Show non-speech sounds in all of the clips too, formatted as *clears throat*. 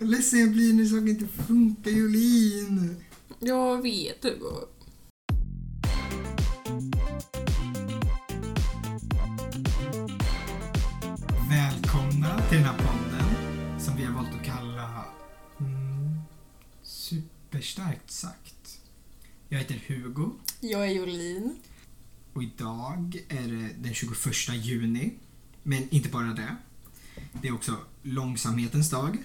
Ledsen jag blir när saker inte funkar, Jolin. Jag vet Hugo. Välkomna till den här podden som vi har valt att kalla mm, Superstarkt sagt. Jag heter Hugo Jag är Jolin. och idag är det den 21 juni. Men inte bara det. Det är också långsamhetens dag,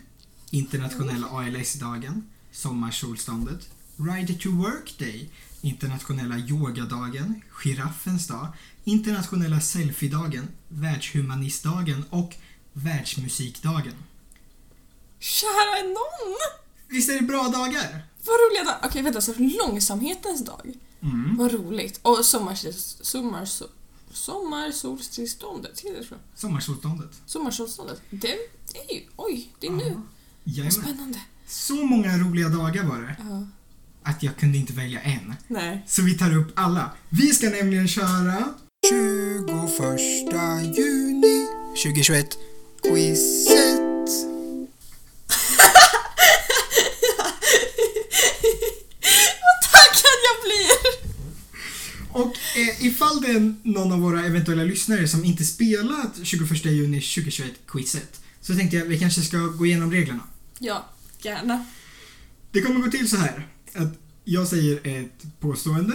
internationella ALS-dagen, sommarsolståndet, Ride to Work Day, internationella yogadagen, giraffens dag, internationella selfiedagen, världshumanistdagen och världsmusikdagen. Kära någon! Visst är det bra dagar? Vad roliga dagar. Okej vänta, så långsamhetens dag. Mm. Vad roligt. Och sommars... Sommars... Sommarsolstillståndet, heter det så? Sommarsolståndet. Sommarsolståndet. Det, det är ju... Oj, det är nu. Jajamän. spännande. Så många roliga dagar var det Ja. att jag kunde inte välja en. Nej. Så vi tar upp alla. Vi ska nämligen köra 21 juni 2021 Quizet. *laughs* Vad taggad jag blir! Och eh, ifall det är någon av våra eventuella lyssnare som inte spelat 21 juni 2021 Quizet så tänkte jag vi kanske ska gå igenom reglerna. Ja, gärna. Det kommer gå till så här att jag säger ett påstående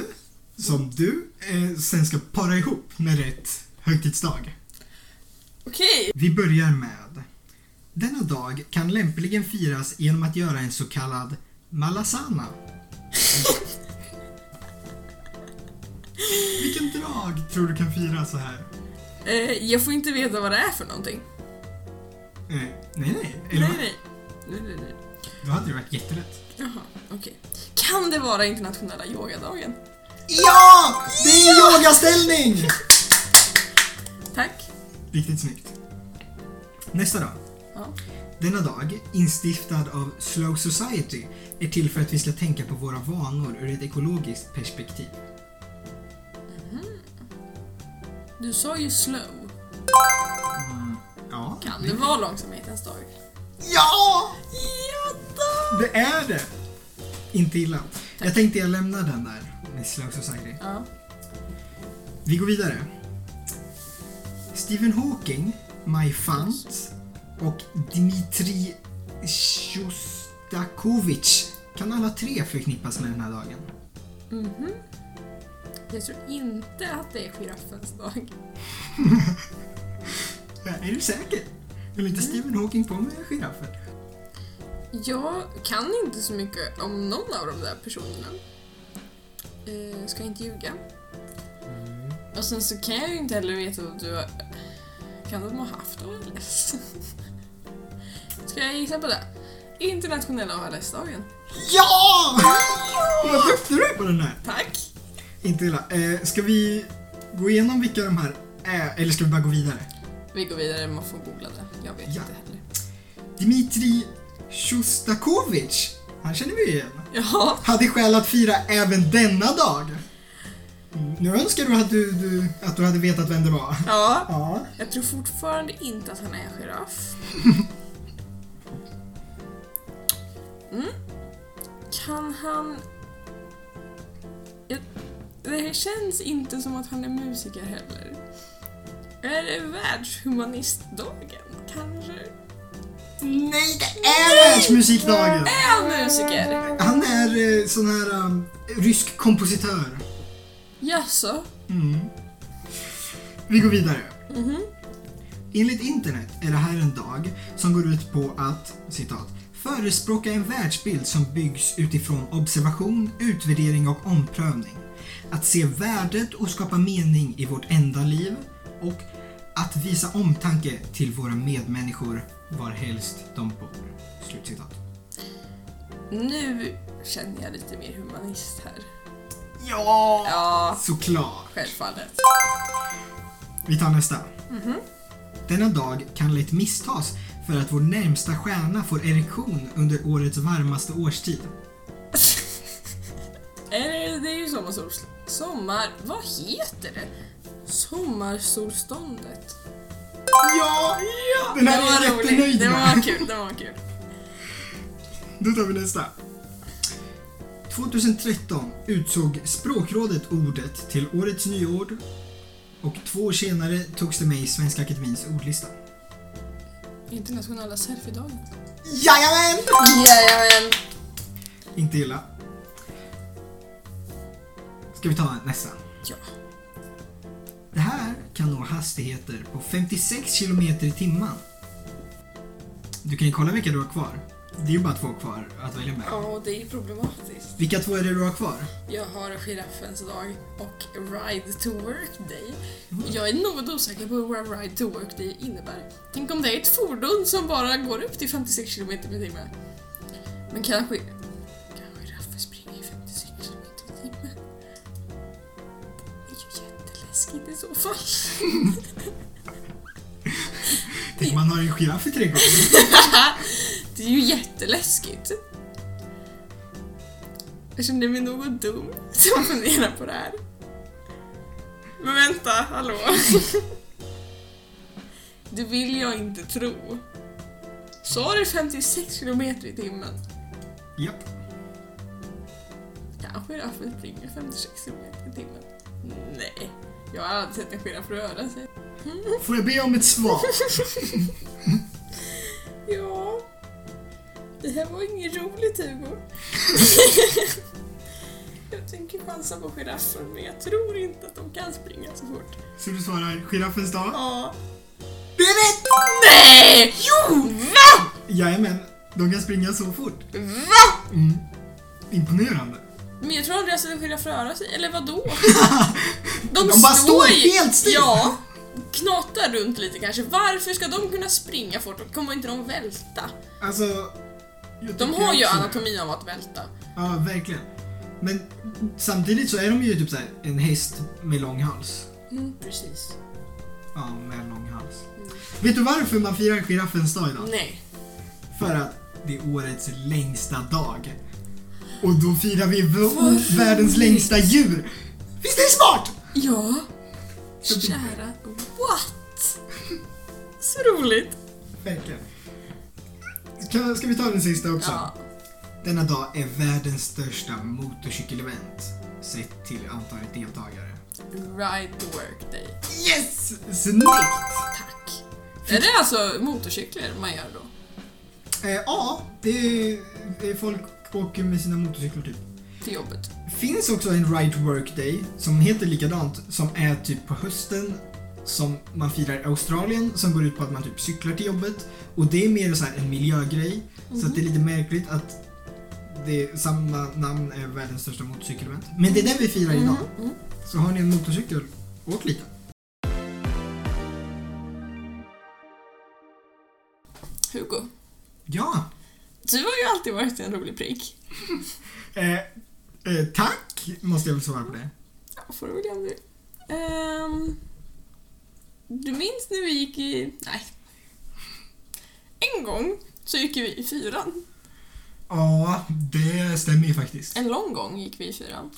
som du eh, sen ska para ihop med rätt högtidsdag. Okej. Vi börjar med Denna dag kan lämpligen firas genom att göra en så kallad malasana. *laughs* Vilken drag tror du kan firas så här? Eh, jag får inte veta vad det är för någonting. Eh, nej, nej. Eller Nej, nej. Nej, nej, nej. Då hade det varit jätterätt. Jaha, okej. Kan det vara internationella yogadagen? Ja! Det är yogaställning! *laughs* Tack. Riktigt snyggt. Nästa dag. Ja. Denna dag, instiftad av Slow Society, är till för att vi ska tänka på våra vanor ur ett ekologiskt perspektiv. Du sa ju slow. Mm, ja, Kan det vara långsamhetens dag? Ja! Ja då! Det är det! Inte illa. Jag tänkte jag lämnar den där med Slow Society. Ja. Vi går vidare. Stephen Hawking, Maj Fant och Dmitri Shostakovich kan alla tre förknippas med den här dagen. Mhm. Jag tror inte att det är giraffens dag. *laughs* Är du säker? Höll inte Stephen Hawking på med giraffer? Jag kan inte så mycket om någon av de där personerna. Eh, ska inte ljuga. Och sen så kan jag ju inte heller veta vad du har... Kan de ha haft ALS? *laughs* Ska jag gissa på det? Internationella ALS-dagen. Ja! Vad duktig du är på den här! Tack! Inte illa. Eh, ska vi gå igenom vilka de här är, eller ska vi bara gå vidare? Vi går vidare, man får googla det. Jag vet Ja. inte heller. Dmitri Shostakovich, han känner vi igen. Ja, hade skäl att fira även denna dag. Nu önskar du att du, du, att du hade vetat vem det var. ja. Ja. Jag tror fortfarande inte att han är en giraff. *laughs* Mm. Kan han... Jag- Det känns inte som att han är musiker heller. Är det världshumanistdagen, kanske? Nej, det är världsmusikdagen! Är han musiker? Han är eh, sån här um, rysk kompositör. Jaså? Mm. Vi går vidare. Mhm. Enligt internet är det här en dag som går ut på att, citat, förespråka en världsbild som byggs utifrån observation, utvärdering och omprövning. Att se värdet och skapa mening i vårt enda liv och att visa omtanke till våra medmänniskor varhelst de bor. Slutcitat. Nu känner jag lite mer humanist här. Ja! Ja, Såklart. självfallet. Vi tar nästa. Mhm. Denna dag kan lätt misstas för att vår närmsta stjärna får erektion under årets varmaste årstid. *laughs* Eller det är ju sommarsol... Sommar... Vad heter det? Sommarsolståndet. Ja! Den här är jag var roligt. jättenöjd Det med. var kul, det var kul. Då tar vi nästa. 2013 utsåg Språkrådet ordet till årets nyord och två år senare togs det med i Svenska Akademins ordlista. Internationella selfiedagen. Jajamän! Jajamän! Inte illa. Ska vi ta nästa? Ja. Det här kan nå hastigheter på 56 kilometer i timmen. Du kan ju kolla vilka du har kvar. Det är ju bara två kvar att välja med. Ja, det är problematiskt. Vilka två är det du har kvar? Jag har giraffens dag och Ride to Work Day. Jag är något osäker på vad Ride to Work Day innebär. Tänk om det är ett fordon som bara går upp till 56 km per timme. Men. Kanske jätteläskigt i så fall. Tänk man har en giraff i trädgården. *laughs* Det är ju jätteläskigt. Jag känner mig något dum som funderar på det här. Men vänta, hallå. Det vill jag inte tro. Sa du 56 kilometer i timmen? Japp. Kanske giraffen springer 56 kilometer i timmen. Nej, jag har aldrig sett en giraff röra sig. *laughs* Får jag be om ett svar? *laughs* Ja, det här var inget roligt Hugo. *laughs* jag tänker chansa på giraffen men jag tror inte att de kan springa så fort. Så du svarar giraffens dag? Ja. Det är rätt! Nej! Jo! Va? Jajamän, de kan springa så fort. Va? Mm. Imponerande. Men jag tror aldrig jag sett en giraff röra sig, eller vadå? De bara står helt still. Ja, knatar runt lite kanske. Varför ska de kunna springa fort? Kommer inte de välta? Alltså... De har ju anatomin av att välta. Ja, verkligen. Men samtidigt så är de ju typ så här, en häst med lång hals. Mm, precis. Ja, med lång hals. Mm. Vet du varför man firar giraffens dag idag? Nej. För att det är årets längsta dag. Och då firar vi världens längsta djur. Visst är det smart? Ja. Så. Kära... What? Så roligt. Verkligen. Ska, ska vi ta den sista också? Ja. Denna dag är världens största motorcykelevent sett till antalet deltagare. Ride to work day. Yes! Snyggt! Tack. Är det alltså motorcyklar man gör då? Eh, ja, det är, det är folk åker med sina motorcyklar typ. Till jobbet? finns också en Right Work Day som heter likadant som är typ på hösten som man firar i Australien som går ut på att man typ cyklar till jobbet och det är mer så här en miljögrej så att det är lite märkligt att det är samma namn är världens största motorcykelevent. Men det är den vi firar idag. Mhm, mm. Så har ni en motorcykel, åk lite. Hugo, Ja, du har ju alltid varit en rolig prick. eh, eh, tack måste jag väl svara på det. Ja, får du väl göra. Ehm, du minns när vi gick i... Nej. En gång så gick vi i fyran. Ja, det stämmer ju faktiskt. En lång gång gick vi i fyran.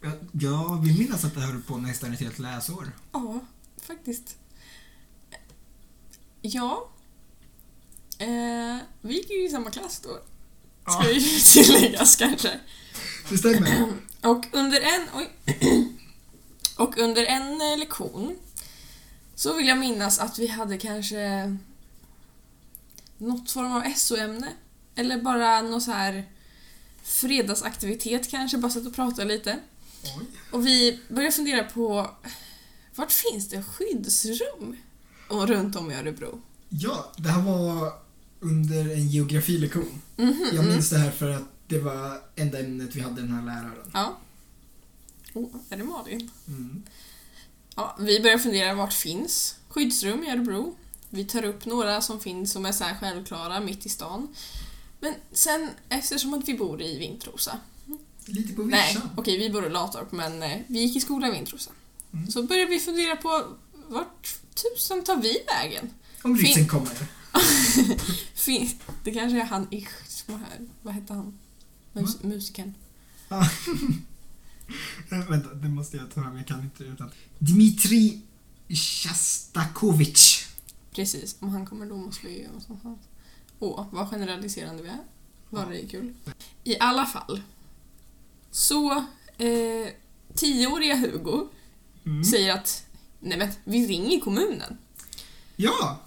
Jag, jag vill minnas att det höll på nästan ett helt läsår. Ja, faktiskt. Ja. Eh, vi gick ju i samma klass då. Ska Ja, ju tilläggas kanske. det stämmer. Och under en... Oj. Och under en eh, lektion så vill jag minnas att vi hade kanske något form av SO-ämne. Eller bara någon så här fredagsaktivitet kanske, bara satt och pratade lite. Oj. Och vi började fundera på vart finns det skyddsrum och runt om i Örebro? Ja, det här var under en geografilektion. Mhm, Jag mm. minns det här för att det var enda ämnet vi hade den här läraren. Ja. Oh, är det Malin? Mm. Ja, vi börjar fundera vart finns skyddsrum i Örebro. Vi tar upp några som finns som är så här självklara mitt i stan. Men sen, eftersom att vi bor i Vintrosa. Lite på Nej, vischan. okej vi bor i Latorp men eh, vi gick i skola i Vintrosa. Mm. Så började vi fundera på vart tusan tar vi vägen? Om ritsen kommer. *laughs* Fin- det kanske är han Isch som är här. Vad hette han? Mus- musikern. Ah. *laughs* Eh, Vänta, det måste jag ta fram. Jag kan inte utan. Dmitri Sjastakovich. Precis, om han kommer då måste vi göra något sånt. Åh, vad generaliserande vi är. var det kul. I alla fall. Så, eh, tioåriga Hugo Mm. säger att nej men, vi ringer kommunen. Ja!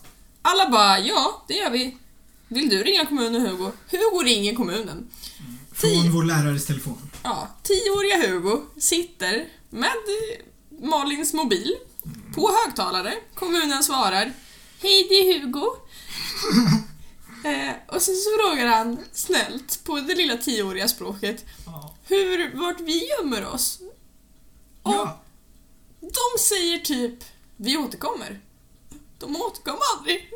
Alla bara ja, det gör vi. Vill du ringa kommunen Hugo? Hugo ringer kommunen. Från Tio- vår lärares telefon. Ja, tioåriga Hugo sitter med Malins mobil på högtalare. Kommunen svarar Hej, det är Hugo. *laughs* eh, och sen så frågar han snällt på det lilla tioåriga språket Ja. hur, vart vi gömmer oss. Och ja. de säger typ Vi återkommer. De återkom aldrig.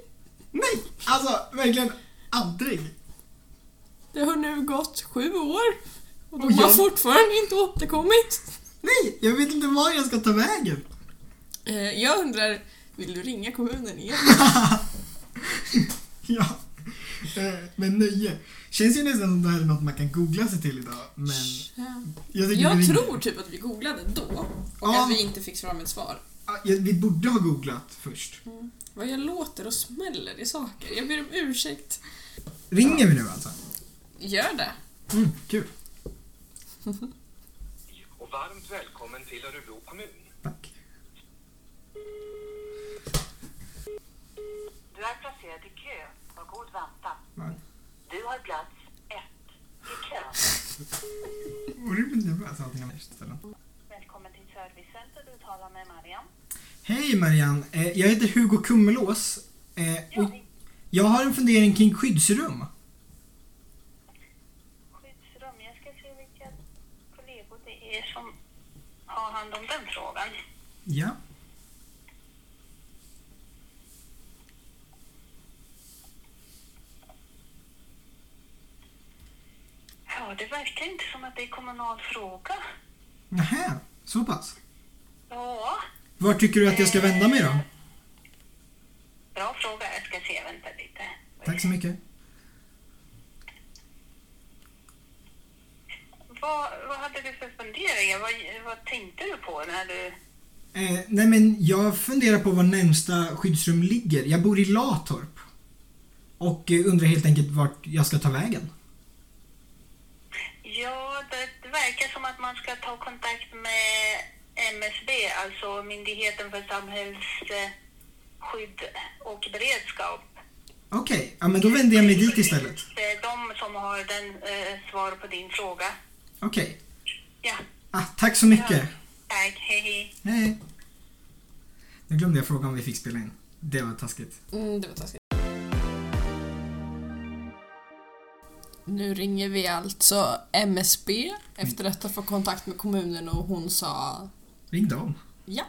Nej! Alltså, verkligen aldrig. Det har nu gått sju år och de Och har jag- fortfarande inte återkommit. Nej! Jag vet inte var jag ska ta vägen. Eh, jag undrar, vill du ringa kommunen igen? *laughs* Ja. Eh, med nöje. Känns ju nästan som det här är något man kan googla sig till idag. Men jag tycker Jag ringer. tror typ att vi googlade då och Ja. att vi inte fick fram ett svar. Vi borde ha googlat först. Vad jag låter och smäller i saker. Jag ber om ursäkt. Ringer vi nu alltså? Gör det. Mm, kul. *laughs* och varmt välkommen till Örebro kommun. Tack. Du är placerad i kö. Var god väntan. Va? Du har plats ett i kön. Orimligt nervös allting annars istället. Välkommen till Servicecenter. Du talar med Mariam. Hej Marianne, eh, jag heter Hugo Kummelås. Eh, och Ja, jag har en fundering kring skyddsrum. skyddsrum. Jag ska se vilka kollegor det är som har hand om den frågan. Ja. Ja, det verkar inte som att det är kommunal fråga. Nähä, så pass. Var tycker du att jag ska vända mig då? bra fråga. Jag ska se. Vänta lite. Tack så mycket. Vad, vad hade du för funderingar? Vad, vad tänkte du på när du... Eh, nej men jag funderar på var närmsta skyddsrum ligger. Jag bor i Latorp. Och eh, undrar helt enkelt vart jag ska ta vägen. Ja, det verkar som att man ska ta kontakt med MSB, alltså Myndigheten för samhällsskydd och beredskap. Okej, ja men då vänder jag mig dit istället. Det är de som har den eh, svar på din fråga. Okej. Ja, Ah, tack så mycket. tack. Hej, hej. Hej. Nu glömde jag fråga om vi fick spela in. Det var taskigt. Mm, det var taskigt. Nu ringer vi alltså MSB efter att ha fått kontakt med kommunen och hon sa Ring dem. ja,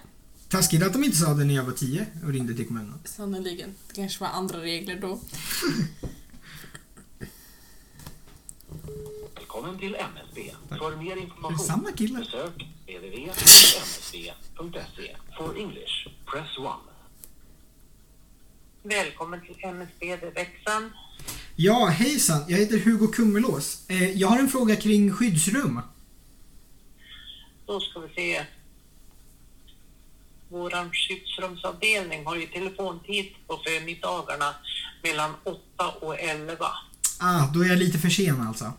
Taskigt att de inte sa det när jag var tio och ringde till kommunen. sannoliken. Det kanske var andra regler då. *laughs* Välkommen till MSB. För mer information samma kille? besök www.msb.se. For English, press 1. Välkommen till MSB, det är Växan. Ja, hejsan. Jag heter Hugo Kummelås. Eh, jag har en fråga kring skyddsrum. Då ska vi se. Vår skyddsrumsavdelning har ju telefontid på förmiddagarna mellan 8 och 11. Ah, då är jag lite för sen alltså.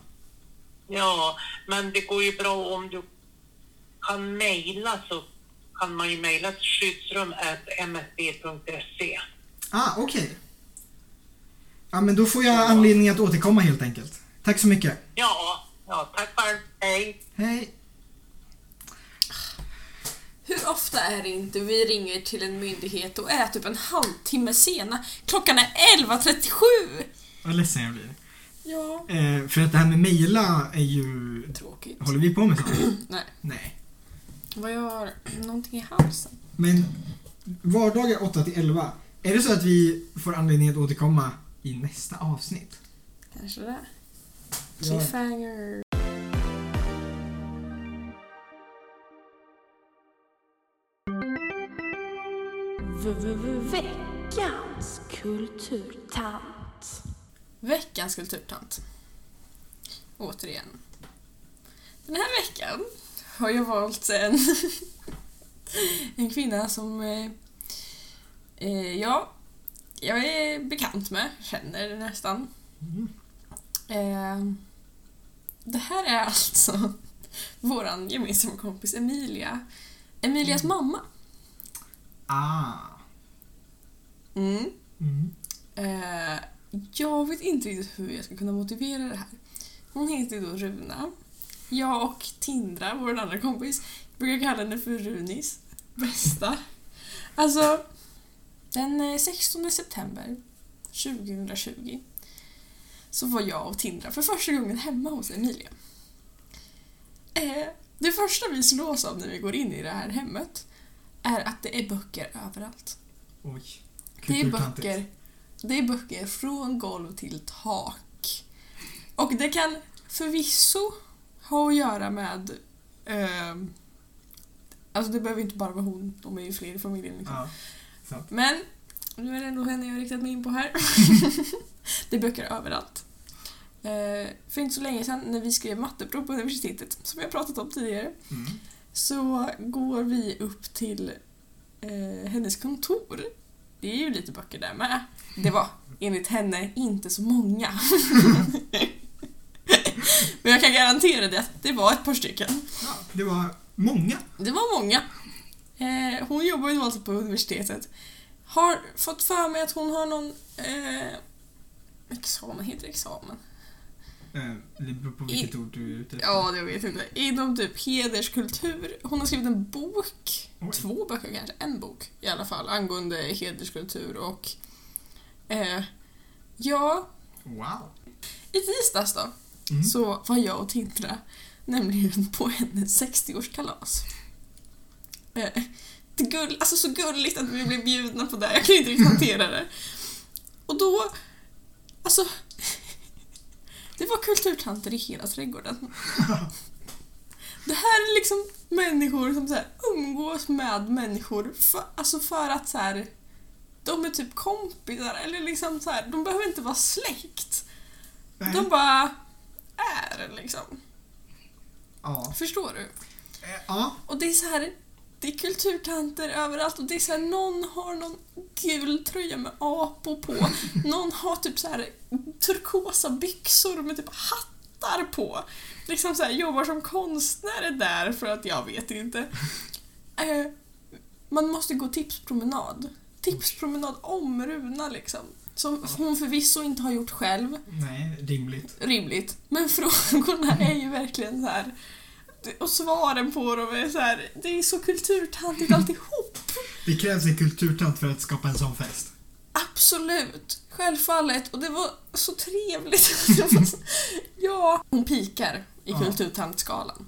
Ja, men det går ju bra om du kan mejla så kan man ju mejla till skyddsrum.msb.se. Ah, okej. Ja, men då får jag anledning att återkomma helt enkelt. Tack så mycket. Ja, ja, tack själv. Hej. Hej. Hur ofta är det inte vi ringer till en myndighet och är typ en halvtimme sena? Klockan är 11.37! Vad ledsen jag blir. Ja, Eh, för att det här med mejla är ju... tråkigt. Håller vi på med sånt? *clears throat* Nej, Nej. vad jag har någonting i halsen. Men vardagar 8 till 11. Är det så att vi får anledning att återkomma i nästa avsnitt? Kanske det. Cliffhanger. Veckans kulturtant. Veckans kulturtant. Återigen. Den här veckan har jag valt en, *laughs* en kvinna som eh, eh, ja, jag är bekant med, känner nästan. Eh, det här är alltså *laughs* våran gemensamma kompis Emilia. Emilias mamma. Ah. Mm. Mm. Eh, jag vet inte riktigt hur jag ska kunna motivera det här. Hon heter då Runa. Jag och Tindra, vår andra kompis, brukar kalla henne för Runis. Bästa. Alltså, den eh, 16 september 2020 så var jag och Tindra för första gången hemma hos Emilia. Eh, det första vi slås av när vi går in i det här hemmet är att det är böcker överallt. Oj. Det är böcker. Det är böcker från golv till tak. Och det kan förvisso ha att göra med... ehm, alltså det behöver inte bara vara hon, de är ju fler i familjen. Liksom. Ja. Men nu är det ändå henne jag har riktat mig in på här. *laughs* det är böcker överallt. Eh, för inte så länge sedan när vi skrev matteprov på universitetet, som jag pratat om tidigare, Mm. så går vi upp till eh, hennes kontor. Det är ju lite böcker där med. Det var enligt henne inte så många. *laughs* Men jag kan garantera det att det var ett par stycken. Ja, det var många. Det var många. Eh, hon jobbar ju alltså på universitetet. Har fått för mig att hon har någon eh, examen, heter det examen? Eh, Det beror på vilket ord du är ute efter. Ja, det vet jag inte. Inom typ hederskultur. Hon har skrivit en bok, Oj. två böcker kanske, en bok i alla fall, angående hederskultur och... Eh, ja, Wow. i tisdags då, Mm. så var jag och Tindra nämligen på hennes 60-årskalas. Eh, det gull, alltså så gulligt att vi blev bjudna på det, jag kan inte riktigt hantera det. Och då, alltså, det var kulturtanter i hela trädgården. Det här är liksom människor som så här umgås med människor för, alltså för att så här, de är typ kompisar eller liksom så här, de behöver inte vara släkt. Nej. De bara är liksom. Ja. Förstår du? Eh, Ja. Och det är så här, det är kulturtanter överallt och det är så här, någon har någon gul tröja med apor på. *laughs* Någon har typ så här turkosa byxor med typ hattar på. Liksom så här, jobbar som konstnär där för att jag vet inte. Eh, man måste gå tipspromenad. Tipspromenad om Runa liksom. Som hon förvisso inte har gjort själv. Nej, rimligt. rimligt. Men *laughs* frågorna är ju verkligen så här. Och svaren på dem är så här. Det är så kulturtantigt alltihop. Det krävs en kulturtant för att skapa en sån fest. Absolut. Självfallet. Och det var så trevligt. *laughs* Ja. Hon pikar i Ja. kulturtantskalan.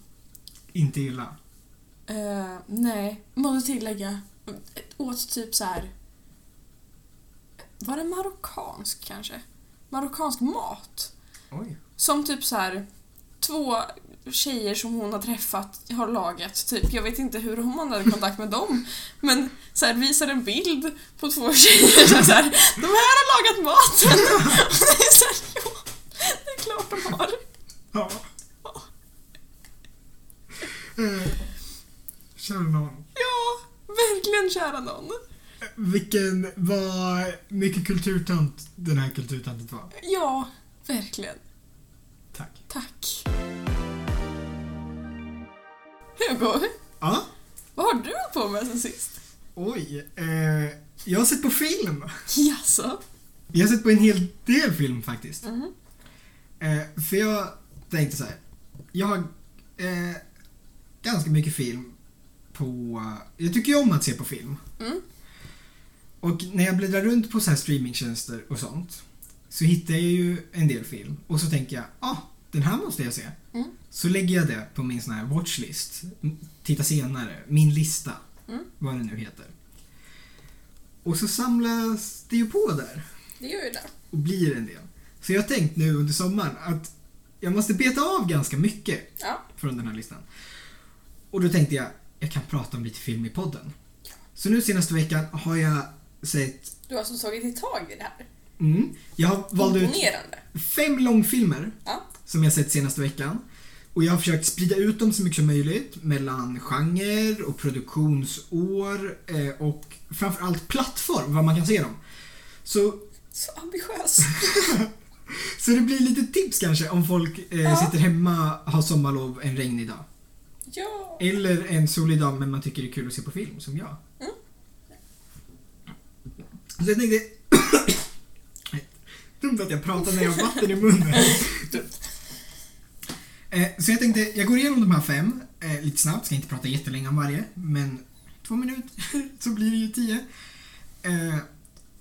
Inte illa. Uh, nej, måste tillägga. Åt typ så här. Var det marockansk kanske? Marockansk mat. Oj. Som typ så här två tjejer som hon har träffat har lagat. Typ, jag vet inte hur hon hade kontakt med dem. Men så här, visar en bild på två tjejer så här, de här har lagat maten. Och *laughs* det är så här, ja, det är klart de har. Ja. Eh, Kära någon. Ja, verkligen kära någon. Vilken, vad mycket kulturtant den här kulturtanten var. Ja, verkligen. Tack. Tack. Hugo, Ja. vad har du på med sen sist? Oj. Eh, jag har sett på film. Jaså? Jag har sett på en hel del film faktiskt. Mhm. Eh, för jag tänkte så här. Jag har eh, ganska mycket film på... Jag tycker ju om att se på film. Mm. Och när jag bläddrar runt på så här streamingtjänster och sånt så hittar jag ju en del film och så tänker jag, ah, den här måste jag se. Mm. Så lägger jag det på min sån här watchlist. Titta senare, min lista, Mm. vad det nu heter. Och så samlas det ju på där Det gör ju det. och blir en del. Så jag har tänkt nu under sommaren att jag måste beta av ganska mycket Ja. från den här listan. Och då tänkte jag, jag kan prata om lite film i podden. Så nu senaste veckan har jag sett, Du har alltså tagit tag i det här. mm, jag har valt ut fem långfilmer Ja. Som jag sett senaste veckan. Och jag har försökt sprida ut dem så mycket som möjligt mellan genre och produktionsår eh, och framförallt plattform, var man kan se dem. Så Så ambitiös. *laughs* Så det blir lite tips kanske om folk eh, Ja. sitter hemma, har sommarlov en regnig dag. Ja. Eller en solig dag men man tycker det är kul att se på film, som jag. Mm. Så jag tänkte... *coughs* Dumt att jag pratar när jag har vatten i munnen. Eh, Så jag tänkte, jag går igenom de här fem eh, lite snabbt, ska inte prata jättelänge om varje, men två minuter *laughs* så blir det ju tio. Eh,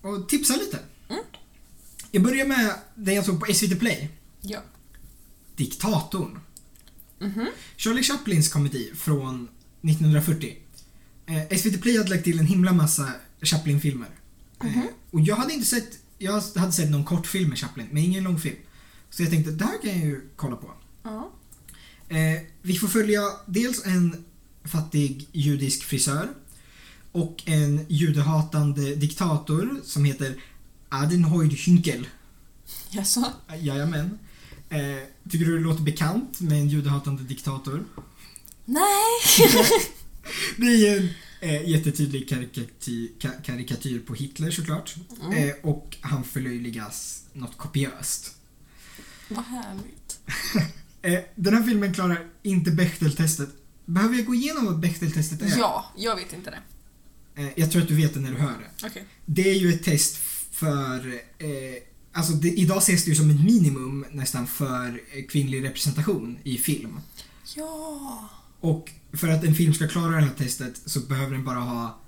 och tipsa lite. Mm. Jag börjar med den jag såg på SVT Play, Ja. Diktatorn. Mhm. Charlie Chaplins komedi från 1940. Eh, SVT Play hade lagt till en himla massa Chaplin-filmer. Eh, och jag hade inte sett, jag hade sett någon kortfilm med Chaplin, men ingen långfilm. Så jag tänkte, det här kan jag ju kolla på. Eh, vi får följa dels en fattig judisk frisör och en judehatande diktator som heter Adenhoid Hünkel. Jaså? Jajamän. Eh, tycker du det låter bekant med en judehatande diktator? Nej! *laughs* Det är en eh, jättetydlig karikatyr, ka- karikatyr på Hitler såklart. Mm. Eh, och han förlöjligas något kopiöst. Vad härligt. *laughs* Eh, den här filmen klarar inte Bechdel-testet. Behöver jag gå igenom vad Bechdel-testet är? Ja, jag vet inte det. Eh, jag tror att du vet det när du hör det. Okej. Det är ju ett test för... Eh, alltså det, idag ses det ju som ett minimum nästan för eh, kvinnlig representation i film. Ja. Och för att en film ska klara det här testet så behöver den bara ha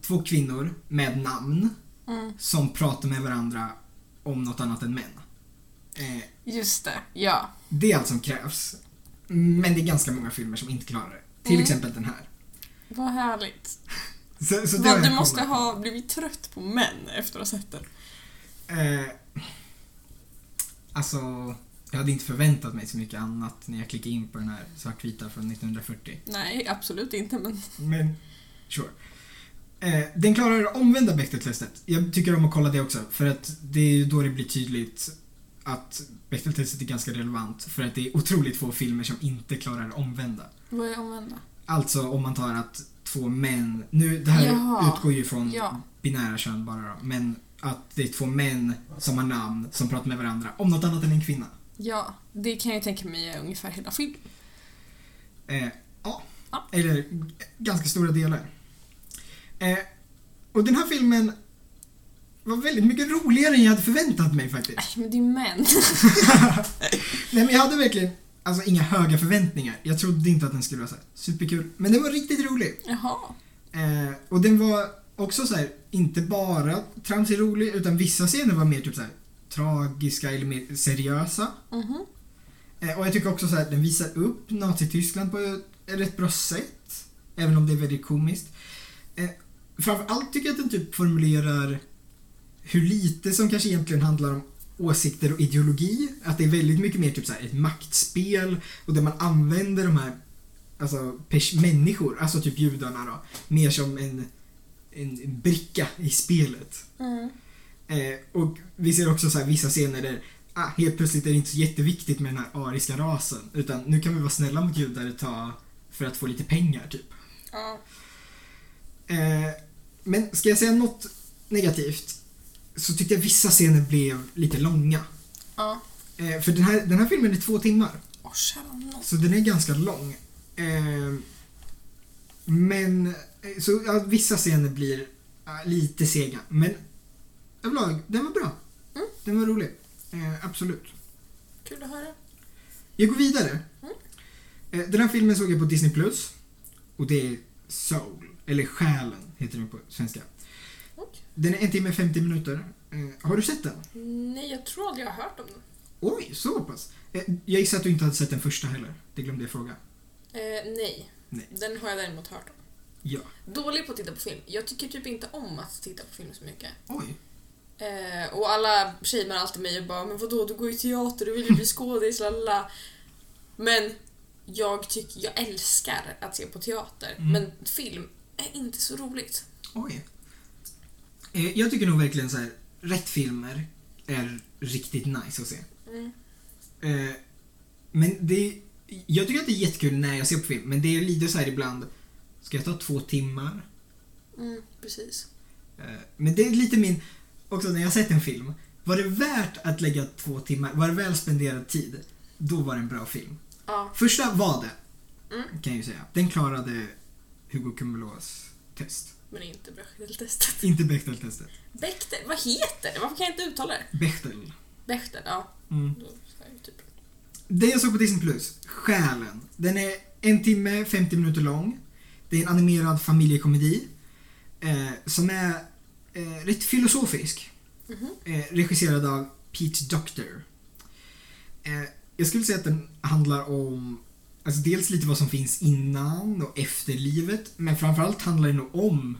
två kvinnor med namn Mm. som pratar med varandra om något annat än män. Eh, Just det. Ja. Det är allt som krävs. Men det är ganska många filmer som inte klarar det. Till Mm. exempel den här. Vad härligt. Så, så Vad, du måste på. ha blivit trött på män efter att ha sett den. Eh, alltså, jag hade inte förväntat mig så mycket annat när jag klickade in på den här svartvita från 1940. Nej, absolut inte, men... Men, sure. Eh, den klarar det omvända Bechdel-testet. Jag tycker om att kolla det också, för att det är ju då det blir tydligt att Bechdel-testet är ganska relevant, för att det är otroligt få filmer som inte klarar det omvända. Vad är omvända? Alltså om man tar att två män, nu det här Jaha. utgår ju från Ja. binära kön bara då, men att det är två män som har namn som pratar med varandra om något annat än en kvinna. Ja, det kan jag tänka mig är ungefär hela filmen. Eh, ja. Ja. Eller ganska stora delar. Eh, och den här filmen var väldigt mycket roligare än jag hade förväntat mig faktiskt. Nej, men det är män. *laughs* Nej men jag hade verkligen alltså, inga höga förväntningar. Jag trodde inte att den skulle vara så här superkul. Men den var riktigt rolig. Jaha. Eh, och den var också så här, inte bara tramsig rolig, utan vissa scener var mer typ så här tragiska eller mer seriösa. Mhm. Eh, och jag tycker också så här, den visar upp Nazityskland på ett rätt bra sätt. Även om det är väldigt komiskt. Eh, framförallt tycker jag att den typ formulerar hur lite som kanske egentligen handlar om åsikter och ideologi. Att det är väldigt mycket mer typ så här ett maktspel och där man använder de här alltså, människor, alltså typ judarna då, mer som en, en bricka i spelet. Mm. Eh, och vi ser också så här vissa scener där ah, helt plötsligt är det inte så jätteviktigt med den här ariska rasen. Utan nu kan vi vara snälla mot judar ett tag för att få lite pengar typ. Ja. Eh, men ska jag säga något negativt så tyckte jag vissa scener blev lite långa. Ja. Eh, för den här, den här filmen är två timmar. Nån. Så den är ganska lång. Eh, men, eh, så ja, vissa scener blir ja, lite sega. Men överlag, den var bra. Mm. Den var rolig. Eh, absolut. Kul att höra. Jag går vidare. Mm. Eh, den här filmen såg jag på Disney+. Plus Och det är Soul, eller Själen heter den på svenska. Den är en timme och 50 minuter. Eh, har du sett den? Nej, jag tror aldrig jag har hört om den. Oj, så pass. Eh, jag gissar att du inte hade sett den första heller. Det glömde jag fråga. Eh, nej. Nej. Den har jag däremot hört om. Ja. Dålig på att titta på film. Jag tycker typ inte om att titta på film så mycket. Oj. Eh, och alla shamear alltid mig och bara men vadå du går ju teater, du vill ju bli *laughs* skådis, lalala. Men jag tycker, jag älskar att se på teater. Mm. Men film är inte så roligt. Oj. Eh, jag tycker nog verkligen så här, rätt filmer är riktigt nice att se. Mm. Eh, men det, jag tycker att det är jättekul när jag ser på film, men det är lite så här ibland, ska jag ta två timmar? Mm, precis. Eh, men det är lite min, också när jag sett en film, var det värt att lägga två timmar, var det väl spenderad tid, då var det en bra film. Ja. Första var det, Mm. kan jag ju säga. Den klarade Hugo Cumulos test. Men inte Bechdel-testet. *laughs* Inte Bechdel-testet. Bechdel, vad heter det? Varför kan jag inte uttala det? Bechdel. Bechdel, ja. Mm. Typ. Det jag såg på Disney Plus, Själen. Den är en timme, 50 minuter lång. Det är en animerad familjekomedi. Eh, som är eh, rätt filosofisk. Mhm. Eh, regisserad av Pete Docter. Eh, jag skulle säga att den handlar om alltså dels lite vad som finns innan och efter livet. Men framförallt handlar den nog om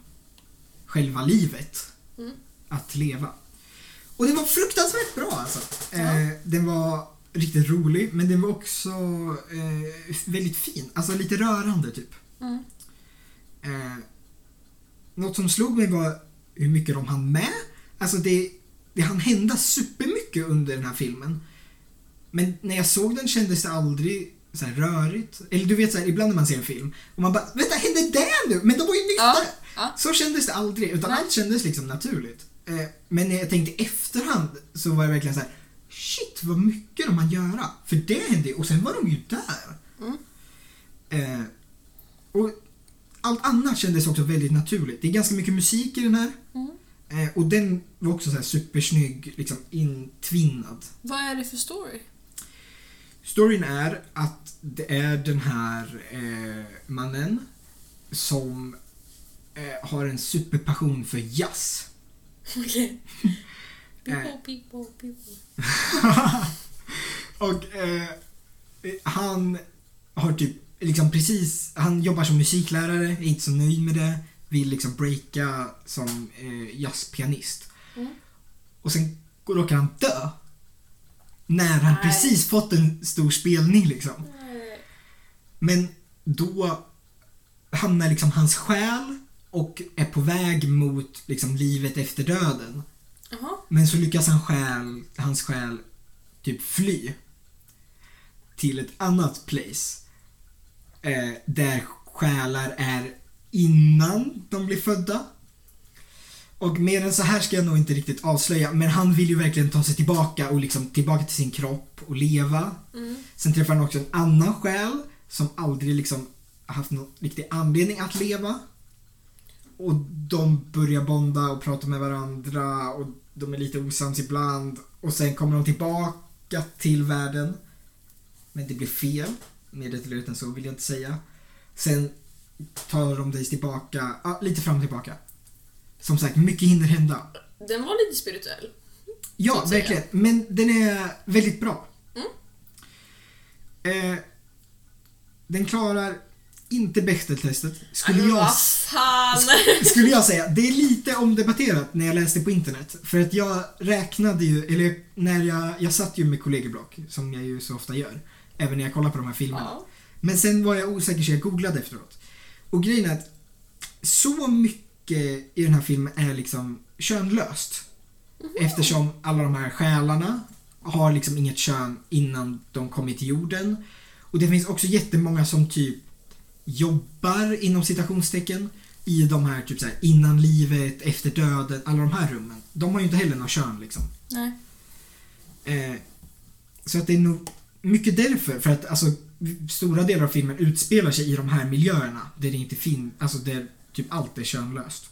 själva livet. Mm. Att leva. Och den var fruktansvärt bra alltså. Ja. Eh, den var riktigt rolig men den var också eh, väldigt fin. Alltså lite rörande typ. Mm. Eh, något som slog mig var hur mycket de hann med. Alltså det, det hann hända supermycket under den här filmen. Men när jag såg den kändes det aldrig så här rörigt. Eller du vet så här, ibland när man ser en film och man bara Vänta, hände det nu? Men de var ju nyss Ja, där!" ja. Så kändes det aldrig, utan Nej. allt kändes liksom naturligt. Eh, men när jag tänkte efterhand så var det verkligen så här Shit vad mycket de hann göra. För det hände och sen var de ju där. Mm. Eh, och allt annat kändes också väldigt naturligt. Det är ganska mycket musik i den här. Mm. Eh, och den var också så här supersnygg, liksom intvinnad. Vad är det för story? Storyn är att det är den här eh, mannen som eh, har en superpassion för jazz. Okej. *laughs* Eh. People, people, people. *laughs* och eh, han har typ liksom precis, han jobbar som musiklärare, är inte så nöjd med det, vill liksom breaka som eh, jazzpianist. Mm. Och sen råkar han dö. När han Nej. precis fått en stor spelning liksom. Men då hamnar liksom hans själ och är på väg mot liksom livet efter döden. Jaha. Men så lyckas han själ, hans själ typ fly till ett annat place. Eh, där själar är innan de blir födda. Och mer än så här ska jag nog inte riktigt avslöja, men han vill ju verkligen ta sig tillbaka och liksom tillbaka till sin kropp och leva. Mm. Sen träffar han också en annan själ som aldrig liksom haft någon riktig anledning att leva. Och de börjar bonda och prata med varandra och de är lite osams ibland. Och sen kommer de tillbaka till världen. Men det blir fel. Mer detaljerat än så vill jag inte säga. Sen tar de dig tillbaka, ja, lite fram och tillbaka. Som sagt, mycket hinner hända. Den var lite spirituell. Ja, verkligen. Men den är väldigt bra. Mm. Eh, den klarar inte Bechdel-testet, skulle, jag, vad fan! skulle jag säga. Det är lite omdebatterat när jag läste på internet. För att jag räknade ju, eller när jag, jag satt ju med kollegieblock, som jag ju så ofta gör. Även när jag kollar på de här filmerna. Ja. Men sen var jag osäker så jag googlade efteråt. Och grejen är att så mycket i den här filmen är liksom könlöst. Eftersom alla de här själarna har liksom inget kön innan de kommit till jorden. Och det finns också jättemånga som typ jobbar inom citationstecken i de här typ så här, innan livet, efter döden, alla de här rummen. De har ju inte heller något kön liksom. Nej. Eh, så att det är nog mycket därför, för att alltså stora delar av filmen utspelar sig i de här miljöerna där det inte finns, alltså där typ allt är könlöst.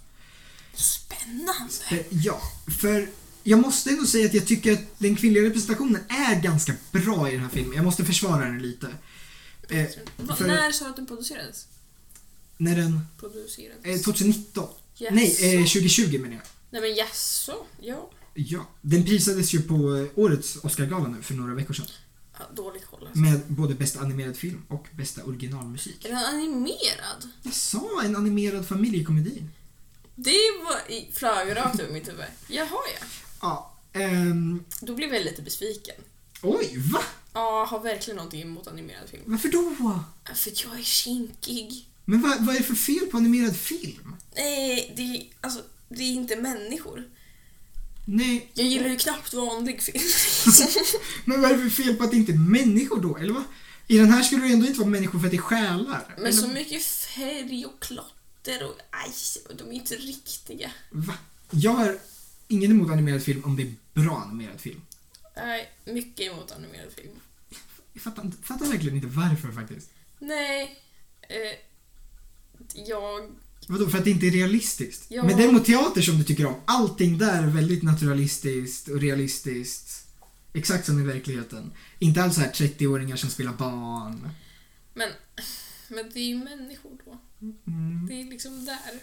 Spännande. Eh, ja, för jag måste ändå säga att jag tycker att den kvinnliga representationen är ganska bra i den här filmen. Jag måste försvara den lite. Eh, för- När sa du att den producerades? när den... Producerades? Eh, 2019. Jaså? Nej, eh, 2020 menar jag. Nej men jaså? Ja. Ja. Den prisades ju på eh, årets Oscargala nu för några veckor sedan. Ja. Dålig koll alltså. Med både bästa animerad film och bästa originalmusik. Är den animerad? Jag sa en animerad familjekomedi. Det var i- flög rakt över mitt huvud. Jaha ja. Ja. ehm, Då blev jag lite besviken. oj, va? Ja, har verkligen någonting emot animerad film. Varför då? För att jag är kinkig. Men vad, vad är det för fel på animerad film? Nej, det är, alltså, det är inte människor. Nej, Jag gillar ju knappt vanlig film. *laughs* men vad är det för fel på att det inte är människor då? Eller vad? I den här skulle det ändå inte vara människor för att det är själar. Men Eller, så mycket färg och klotter och aj, de är inte riktiga. Va? Jag har ingen emot animerad film om det är bra animerad film. Nej, mycket emot animerad film. Jag fattar, fattar verkligen inte varför faktiskt. Nej. Eh, jag... Vadå, för att det inte är realistiskt? Ja. Men däremot teater som du tycker om, allting där är väldigt naturalistiskt och realistiskt. Exakt som i verkligheten. Inte alls så här 30-åringar som spelar barn. Men, men det är ju människor då. Mm. Det är liksom där.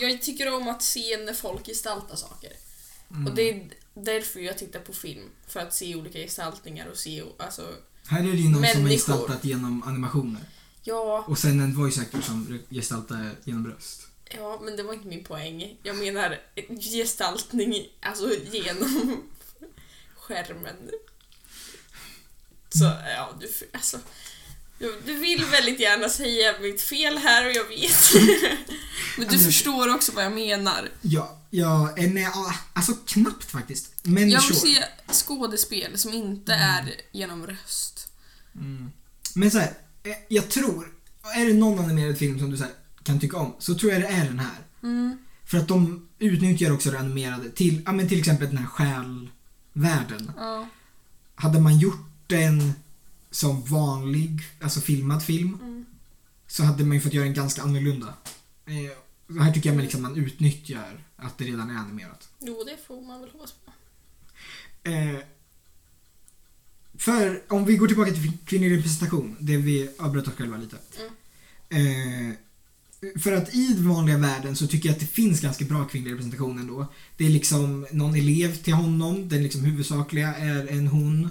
Jag tycker om att se när folk gestaltar saker. Mm. Och det är därför jag tittar på film. För att se olika gestaltningar och se, alltså, Här är det ju någon som är Människor. gestaltat genom animationer. Ja, Och sen en voice actor som gestaltar genom röst. ja, men det var inte min poäng. Jag menar gestaltning, alltså genom skärmen. Så, ja, du, alltså. Du, du vill väldigt gärna säga mitt fel här och jag vet. *laughs* Men du förstår också vad jag menar. Ja, ja, nej, alltså knappt faktiskt. Men Jag vill sure. se skådespel som inte är genom röst. Mm. Men så här, jag tror, är det någon animerad film som du här, kan tycka om, så tror jag det är den här. Mm. För att de utnyttjar också det animerade till, ja men till exempel den här självärlden. Ja. Hade man gjort den som vanlig, alltså filmad film, Mm. så hade man ju fått göra den ganska annorlunda. Eh, här tycker jag man liksom man utnyttjar att det redan är animerat. Jo, det får man väl hoppas på. Eh, för om vi går tillbaka till kvinnlig representation, det vi avbröt oss själva lite. Eh, för att i den vanliga världen så tycker jag att det finns ganska bra kvinnlig representation ändå. Det är liksom någon elev till honom, den liksom huvudsakliga är en hon.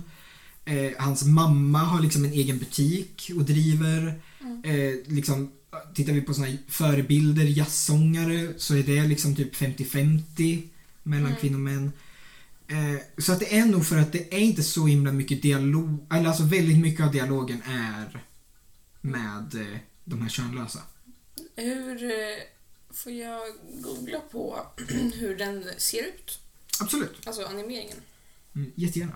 Eh, hans mamma har liksom en egen butik och driver. Eh, liksom, tittar vi på såna förebilder, jazzsångare, så är det liksom typ 50-50 mellan Mm. kvinnor och män. Eh, så att det är nog för att det är inte så himla mycket dialog, eller alltså väldigt mycket av dialogen är med eh, de här könlösa. Hur eh, får jag googla på *clears throat* hur den ser ut? Absolut, Alltså animeringen. mm, jättegärna.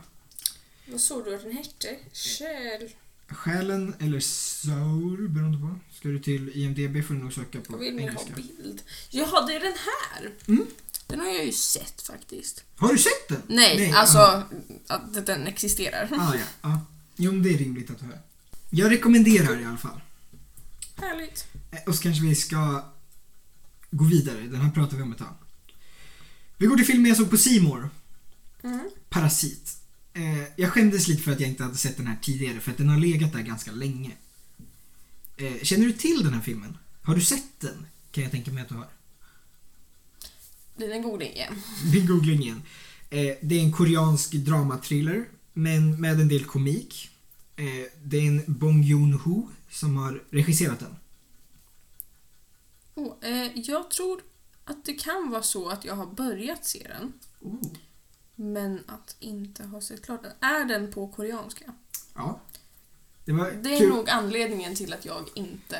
Vad såg du att den hette? Kjell... Själen eller soul beroende på. Ska du till IMDB får du nog söka på Jag vill mer ha engelska. bild. Jaha, det är den här! Mm. Den har jag ju sett faktiskt. Har du sett den? Nej, ah. alltså att den existerar. Ah, ja, ja. Jo, men det är rimligt att du hör. Jag rekommenderar i alla fall. Härligt. Eh, Och så kanske vi ska gå vidare. Den här pratar vi om ett tag. Vi går till filmen jag såg på Simor. Mm. Parasit. Eh, jag skämdes lite för att jag inte hade sett den här tidigare för att den har legat där ganska länge. Eh, känner du till den här filmen? Har du sett den? Kan jag tänka mig att du har. Det är en googling igen. Vi googlar igen. Eh, det är en koreansk dramathriller men med en del komik. Eh, det är en Bong Joon-Ho som har regisserat den. Oh, eh, jag tror att det kan vara så att jag har börjat se den. Oh. Men att inte ha sett klart den. Är den på koreanska? Ja. Det Det är kul. nog anledningen till att jag inte...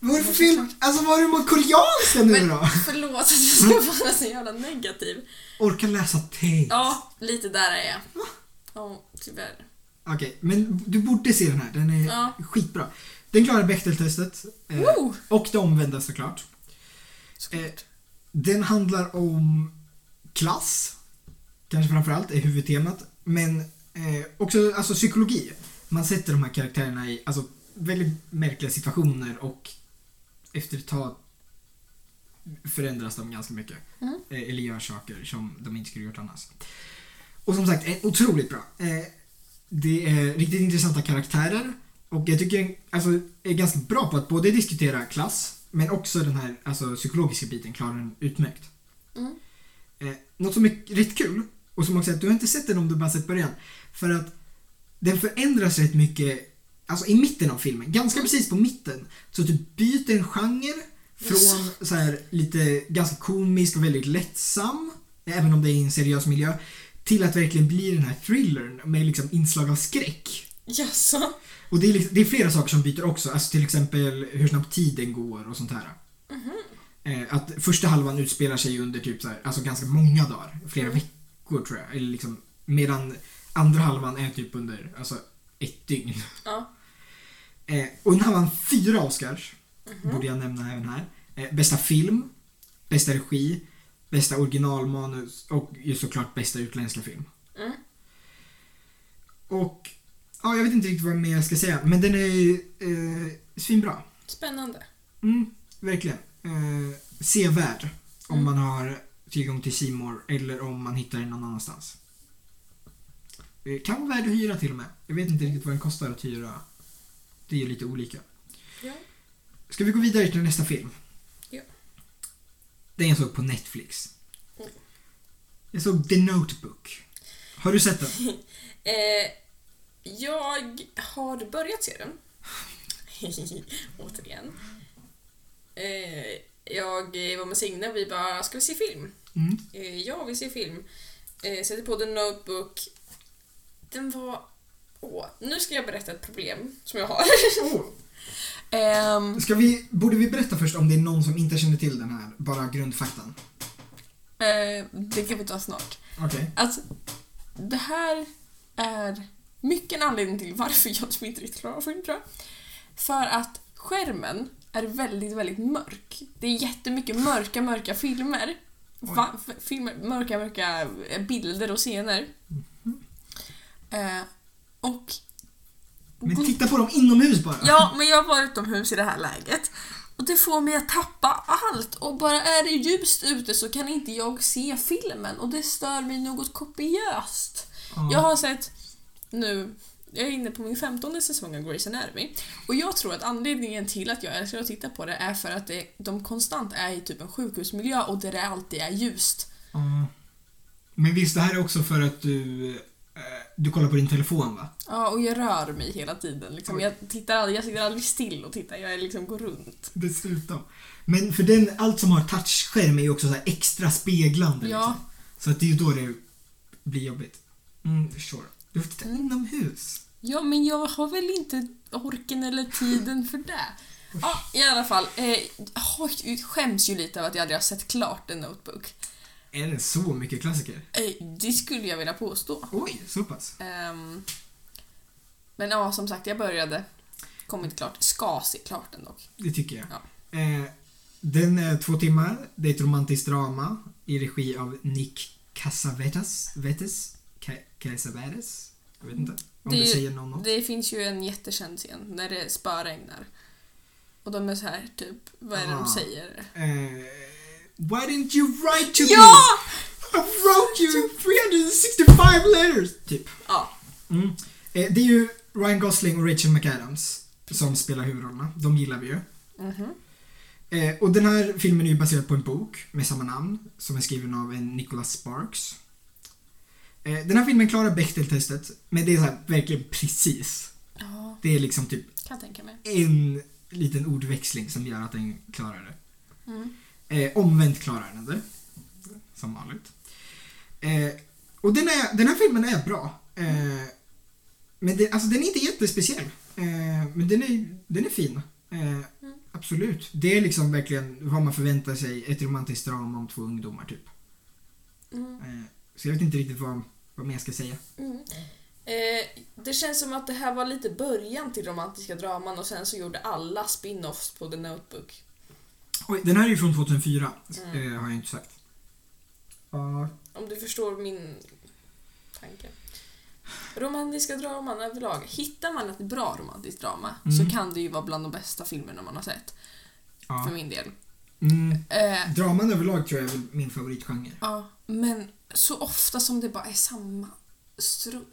Vad är det för film? Alltså vad har du emot koreanska nu Men då? förlåt att jag ska vara så jävla negativ. Orka läsa text. Ja, lite där är jag. Ja, tyvärr. Okej, men du borde se den här. Den är Ja. skitbra. Den klarar Bechdel-testet. Eh, och det omvända såklart. Eh, den handlar om klass. Kanske framförallt är huvudtemat. Men eh, också alltså, psykologi. Man sätter de här karaktärerna i alltså, väldigt märkliga situationer och efter ett tag förändras de ganska mycket. Mm. Eh, eller gör saker som de inte skulle gjort annars. Och som sagt, otroligt bra. Eh, det är riktigt intressanta karaktärer. Och jag tycker alltså, är ganska bra på att både diskutera klass men också den här alltså, psykologiska biten klarar den utmärkt. Mm. Eh, något som är rätt kul och som också är att du har inte sett den om du bara sett början. För att den förändras rätt mycket alltså i mitten av filmen. Ganska precis på mitten. Så du byter en genre från så här lite ganska komisk och väldigt lättsam, även om det är i en seriös miljö, till att verkligen bli den här thrillern med liksom inslag av skräck. Jaså? Och det är, liksom, det är flera saker som byter också, alltså till exempel hur snabbt tiden går och sånt här. Eh, att första halvan utspelar sig under typ så här, alltså ganska många dagar, flera veckor tror jag. Eller liksom, medan andra halvan är typ under alltså, ett dygn. Ja. Eh, och den här vann fyra Oscars, borde jag nämna även här. Eh, bästa film, bästa regi, bästa originalmanus och ju såklart bästa utländska film. Mm. Och ja, jag vet inte riktigt vad mer jag ska säga, men den är eh, svinbra. Spännande. Mm, verkligen. Eh, sevärd om Mm. man har tillgång till Simor eller om man hittar den någon annanstans. Eh, kan vara värd att hyra till och med. Jag vet inte riktigt vad den kostar att hyra. Det är ju lite olika. Ja. Ska vi gå vidare till nästa film? Ja. Den jag såg på Netflix. Mm. Jag såg The Notebook. Har du sett den? *laughs* Eh, jag har börjat se den. *laughs* Återigen. Eh, jag var med Signe och vi bara, ska vi se film? Mm. Eh, ja, vi ser film. Eh, sätter på The Notebook. Den var... Åh, nu ska jag berätta ett problem som jag har. *laughs* Ehm, Ska vi, borde vi berätta först om det är någon som inte känner till den här, bara grundfaktan? eh, det kan vi ta snart. Okej. Alltså, det här är mycket en anledning till varför jag som inte riktigt klarar av film tror jag. För att skärmen är väldigt, väldigt mörk. Det är jättemycket mörka, mörka filmer. Va, f- filmer mörka, mörka bilder och scener. Eh, och... Men titta på dem inomhus bara. Ja, men jag var utomhus i det här läget. Och det får mig att tappa allt. Och bara är det ljust ute så kan inte jag se filmen. Och det stör mig något kopiöst. Ja. Jag har sett nu, jag är inne på min femtonde säsong av Grey's Anatomy. Och jag tror att anledningen till att jag älskar att titta på det är för att det, de konstant är i typ en sjukhusmiljö och där det alltid är ljust. Ja. Men visst, det här är också för att du, du kollar på din telefon va? Ja, och jag rör mig hela tiden. Liksom. Jag, tittar aldrig, jag sitter aldrig still och tittar, jag liksom går runt. Dessutom. Men för den, allt som har touchskärm är ju också så här extra speglande Ja. liksom. Så att det är ju då det blir jobbigt. Mm, sure. Du får titta Mm. inomhus. Ja, men jag har väl inte orken eller tiden för det. *laughs* Ja, i alla fall. Eh, jag skäms ju lite av att jag aldrig har sett klart en notebook. Är det så mycket klassiker? Eh, det skulle jag vilja påstå. Oj, så pass. Ehm, men ja, som sagt, jag började. Kom inte klart. Ska se klart den dock. Det tycker jag. Ja. Eh, den är två timmar. Det är ett romantiskt drama i regi av Nick Cassavetes. Vetes? Ca- Cassavetes? Jag vet inte om Det det, säger någon något. Det finns ju en jättekänd scen när det spöregnar. Och de är så här typ, vad är det de Ah. säger? Eh, why didn't you write to Ja! me? I wrote you 365 letters! Typ. Ja. Mm. Eh, det är ju Ryan Gosling och Rachel McAdams som spelar huvudrollerna. De gillar vi ju. Mhm. Eh, och den här filmen är ju baserad på en bok med samma namn som är skriven av en Nicholas Sparks. Eh, den här filmen klarar Bechdel-testet, men det är så här, verkligen precis. Ja, Det är liksom typ en liten ordväxling som gör att den klarar det. Mm. Eh, omvänt klarar den det. Som vanligt. Eh, och den, är, den här filmen är bra. Eh, men det, alltså, den är inte jättespeciell. Eh, men den är, den är fin. Eh, Absolut. Det är liksom verkligen vad man förväntar sig. Ett romantiskt drama om två ungdomar typ. Mm. Eh, så jag vet inte riktigt vad, vad mer jag ska säga. Mm. Eh, det känns som att det här var lite början till romantiska draman och sen så gjorde alla spin-offs på The Notebook. Oj, den här är ju från 2004. Mm. Eh, har jag inte sagt. Ja, Om du förstår min tanke. Romantiska draman överlag. Hittar man ett bra romantiskt drama Mm. så kan det ju vara bland de bästa filmerna man har sett. För ja. min del. Mm, Eh, draman överlag tror jag är min favoritgenre. ja, men så ofta som det bara är samma strunt.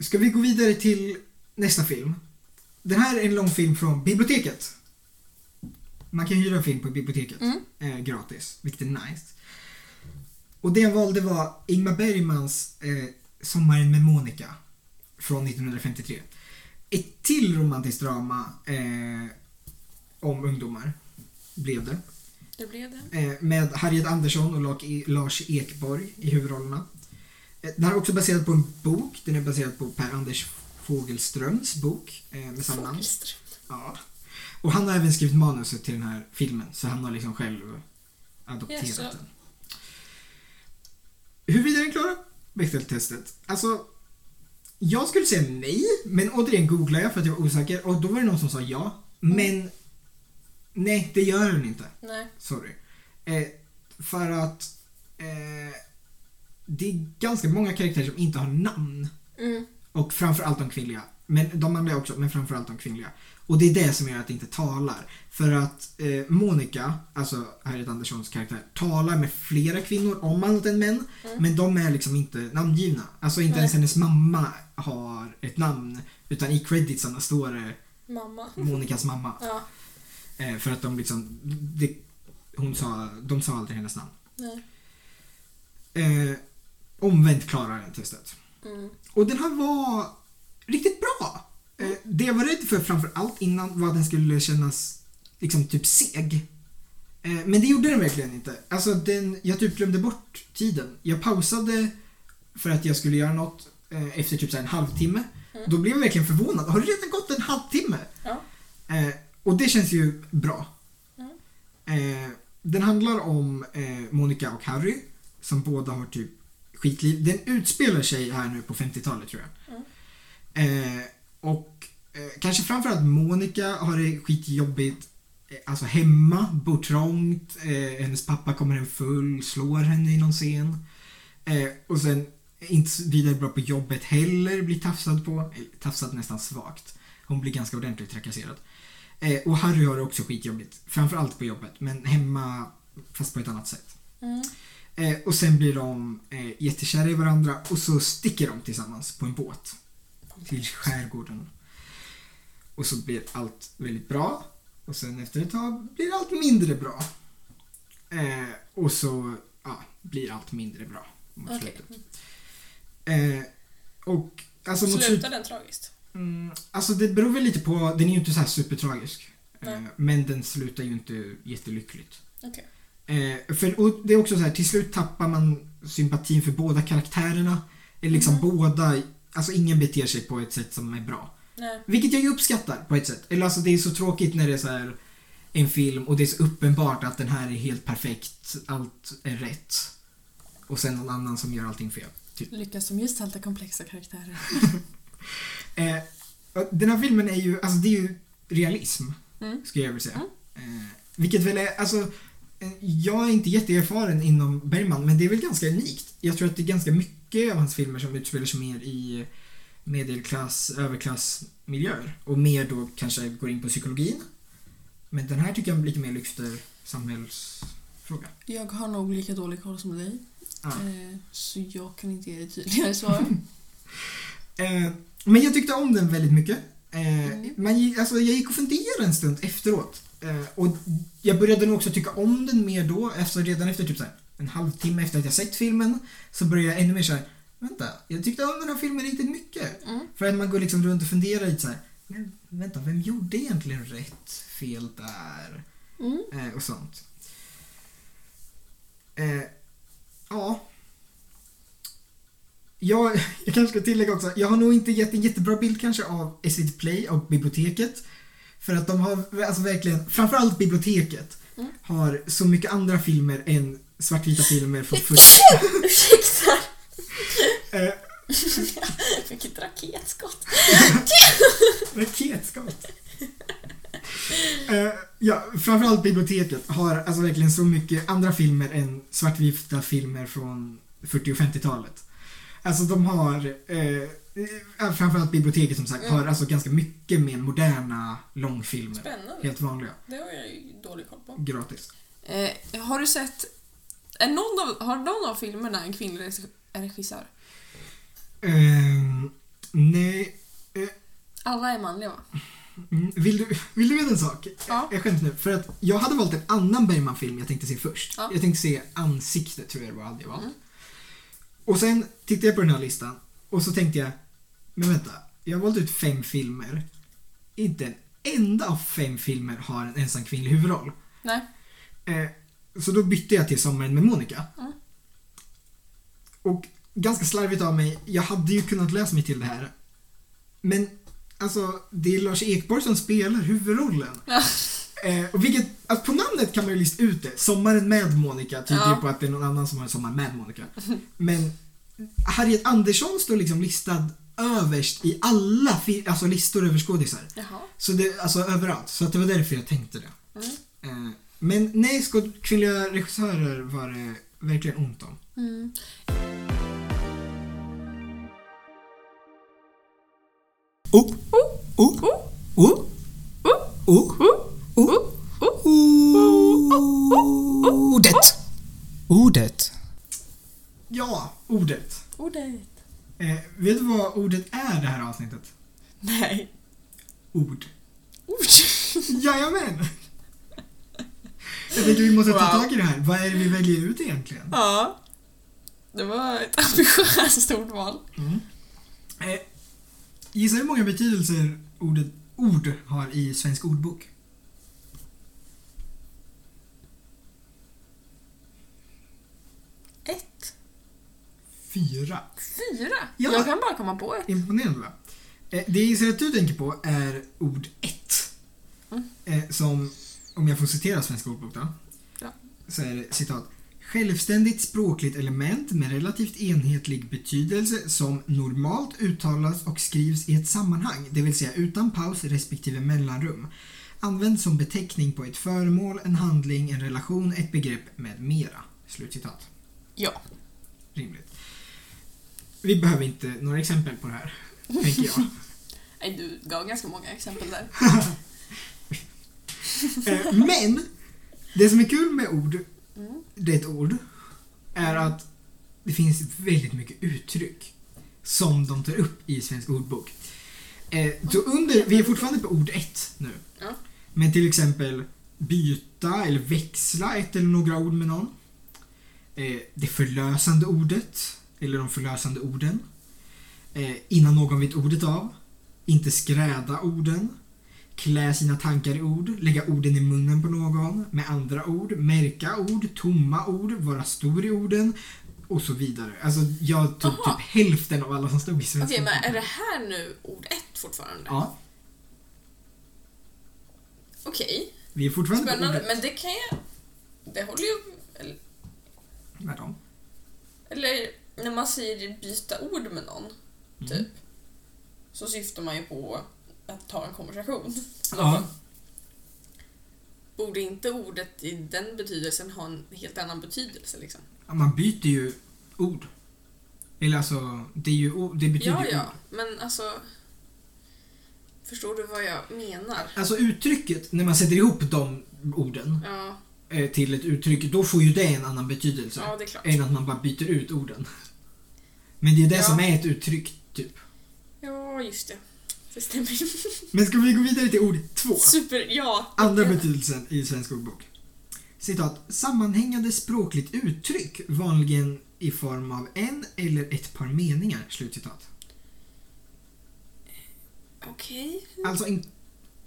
Ska vi gå vidare till nästa film? Den här är en lång film från biblioteket. Man kan hyra film på biblioteket Mm. eh, gratis, vilket är nice. Och det jag valde var Ingmar Bergmans eh, Sommaren med Monica från 1953. Ett till romantiskt drama eh, om ungdomar blev det. Det blev det. Eh, med Harriet Andersson och Lars Ekborg i huvudrollerna. Eh, Den här är också baserad på en bok. Den är baserad på Per-Anders Fogelströms bok eh, med samma namn. Ja. Och han har även skrivit manuset till den här filmen, så han har liksom själv adopterat Jaså. den. Huruvida den klarar Bechdel-testet? Alltså, jag skulle säga nej, men återigen googlade jag för att jag var osäker och då var det någon som sa ja. Men nej, det gör den inte. Nej. Sorry. Eh, för att eh, det är ganska många karaktärer som inte har namn. Mm. Och framförallt de kvinnliga. Men de manliga också, men framförallt de kvinnliga. Och det är det som gör att det inte talar. För att eh, Monica, alltså Harriet Anderssons karaktär, talar med flera kvinnor om annat än män. Men de är liksom inte namngivna. Alltså inte Nej. ens hennes mamma har ett namn. Utan i creditsarna står det Mamma. Monicas mamma. Ja. Eh, för att de liksom, det, hon sa, de sa aldrig hennes namn. Nej. Eh, omvänt klarar den testet. Mm. Och den här var riktigt bra. Eh, det jag var rädd för framför allt innan var att den skulle kännas liksom typ seg. Eh, men det gjorde den verkligen inte. Alltså den, jag typ glömde bort tiden. Jag pausade för att jag skulle göra något eh, efter typ så en halvtimme. Då blev jag verkligen förvånad. Har det redan gått en halvtimme? Ja. Och det känns ju bra. Mm. Den handlar om Monica och Harry som båda har typ skitliv. Den utspelar sig här nu på 50-talet tror jag. Eh, och eh, kanske framförallt Monica har det skitjobbigt eh, Alltså hemma, bor trångt, eh, hennes pappa kommer hem full, slår henne i någon scen. Eh, och sen inte vidare bra på jobbet heller, blir tafsad på. Tafsad nästan svagt. Hon blir ganska ordentligt trakasserad. Och Harry har det också skitjobbigt. Framförallt på jobbet, men hemma fast på ett annat sätt. Mm. Och sen blir de eh, jättekära i varandra och så sticker de tillsammans på en båt till skärgården. Och så blir allt väldigt bra. Och sen efter ett tag blir allt mindre bra. Eh, och så ja, blir allt mindre bra mot Okej. slutet. Eh, och alltså mot slutet... Slutar den tragiskt? Mm, alltså det beror väl lite på, den är ju inte så här supertragisk. Eh, men den slutar ju inte jättelyckligt. Okej. Eh, för, och det är också så här, till slut tappar man sympatin för båda karaktärerna. Eller liksom Mhm. båda, alltså ingen beter sig på ett sätt som är bra. Nej. Vilket jag ju uppskattar på ett sätt. Eller alltså det är så tråkigt när det är så här en film och det är så uppenbart att den här är helt perfekt, allt är rätt. Och sen någon annan som gör allting fel. Typ. Lyckas som gestalta komplexa karaktärer. *laughs* Eh, den här filmen är ju, alltså det är ju realism. Mm. Skulle jag vilja säga. Eh, vilket väl är, alltså jag är inte jätteerfaren inom Bergman men det är väl ganska unikt. Jag tror att det är ganska mycket av hans filmer som utspelar sig mer i medelklass, överklassmiljöer. Och mer då kanske går in på psykologin. Men den här tycker jag lite mer lyfter samhällsfråga. Jag har nog lika dålig koll som dig. Ja. Eh, så jag kan inte ge dig tydligare svar. *laughs* Eh, men jag tyckte om den väldigt mycket. Eh, Mm. gick- alltså, jag gick och funderade en stund efteråt. Eh, och jag började nog också tycka om den mer då. Efter, redan efter typ så här, en halvtimme efter att jag sett filmen så började jag ännu mer såhär, vänta, jag tyckte om den här filmen riktigt mycket. Mm. För att man går liksom runt och funderar lite såhär, men vänta, vem gjorde egentligen rätt, fel där? Mm. Eh, och sånt. Eh, ja. Jag, jag kanske ska tillägga också, jag har nog inte gett en jättebra bild kanske av SVT Play och biblioteket. För att de har alltså verkligen, framförallt biblioteket, Mm. har så mycket andra filmer än svartvita filmer från 40 *laughs* Ursäkta! eh, *laughs* ett raketskott. *laughs* Raketskott. Eh, ja, framförallt biblioteket har alltså verkligen så mycket andra filmer än svartvita filmer från 40 och 50-talet. Alltså de har, eh, eh, framförallt biblioteket som sagt, Mm. har alltså ganska mycket mer moderna långfilmer. Spännande. Helt vanliga, Det har jag ju dålig koll på. gratis. Eh, har du sett... Är någon av, har någon av filmerna en kvinnlig regi- regissör? Ehm, nej, eh, Alla är manliga va? Mm, Vill du, vill du veta en sak? Ja. Jag skäms nu. För att jag hade valt en annan Bergman-film jag tänkte se först. Ja. Jag tänkte se Ansiktet, tror jag det var, hade jag valt. Mm. Och sen tittade jag på den här listan och så tänkte jag, men vänta, jag har valt ut fem filmer. Inte en enda av fem filmer har en ensam kvinnlig huvudroll. Nej. Eh, så då bytte jag till Sommaren med Monica. Mm. Och ganska slarvigt av mig, jag hade ju kunnat läsa mig till det här. Men alltså, det är Lars Ekborg som spelar huvudrollen. Ja. Eh, och vilket, alltså på namnet kan man ju lista ut det. Sommaren med Monica tyder ju Ja. på att det är någon annan som har en sommar med Monica. Men Harriet Andersson står liksom listad överst i alla alltså listor över skådisar. Så det, alltså överallt. Så att det var därför jag tänkte det. Mm. Eh, men nej, skåd- kvinnliga regissörer var det verkligen ont om. Mm. Oh, oh, oh, oh, oh, oh, oh, ordet. Ordet. Ja, ordet. Ordet. Eh, vet du vad ordet är det här avsnittet? Nej. Ord. Ord. Jajamän! Jag tänker vi måste ta Wow. tag i det här. Vad är det vi väljer ut egentligen? Ja. Det var ett ambitiöst ordval. Eh, gissa hur många betydelser ordet ord har i Svensk ordbok? Ett. Fyra. Fyra. Ja. Jag kan bara komma på ett. Imponerande va? Eh, det att du tänker på är ord ett. Mm. Eh, som, om jag får citera Svensk ordbok då. Ja. Så är det citat. Självständigt språkligt element med relativt enhetlig betydelse som normalt uttalas och skrivs i ett sammanhang, det vill säga utan paus respektive mellanrum. Används som beteckning på ett föremål, en handling, en relation, ett begrepp med mera. Slutcitat. Ja. Rimligt. Vi behöver inte några exempel på det här, tänker jag. *laughs* Nej, du gav ganska många exempel där. *laughs* Eh, Men, det som är kul med ord, Mm. det är ett ord, är att det finns väldigt mycket uttryck som de tar upp i Svensk ordbok. Eh, Så under, vi är fortfarande på ord ett nu. Ja. Men till exempel byta eller växla ett eller några ord med någon. Eh, Det förlösande ordet, eller de förlösande orden. Eh, Innan någon vet ordet av. Inte skräda orden. Klä sina tankar i ord. Lägga orden i munnen på någon. Med andra ord. Märka ord. Tomma ord. Vara stor i orden. Och så vidare. Alltså jag tog Aha. typ hälften av alla som stod i Okej, svenska. men är det här nu ord ett fortfarande? Ja, Okej, vi är fortfarande spännande. Men det kan jag... Det håller ju... Eller, Tvärtom. eller när man säger byta ord med någon, Mm. typ. Så syftar man ju på att ta en konversation. Ja. Borde inte ordet i den betydelsen ha en helt annan betydelse liksom? Ja, Man byter ju ord. Eller alltså, det, är ju, det betyder Ja, ju ja, ord. men alltså... Förstår du vad jag menar? Alltså uttrycket, när man sätter ihop de orden Ja, eh, till ett uttryck, då får ju det en annan betydelse. ja det är klart. Än att man bara byter ut orden. Men det är ju det Ja. som är ett uttryck, typ. Ja, just det. Det stämmer. Men ska vi gå vidare till ord två? Super, ja. Andra betydelsen i Svensk ordbok. Citat. Sammanhängande språkligt uttryck, vanligen i form av en eller ett par meningar. Slutcitat. Okej. Alltså en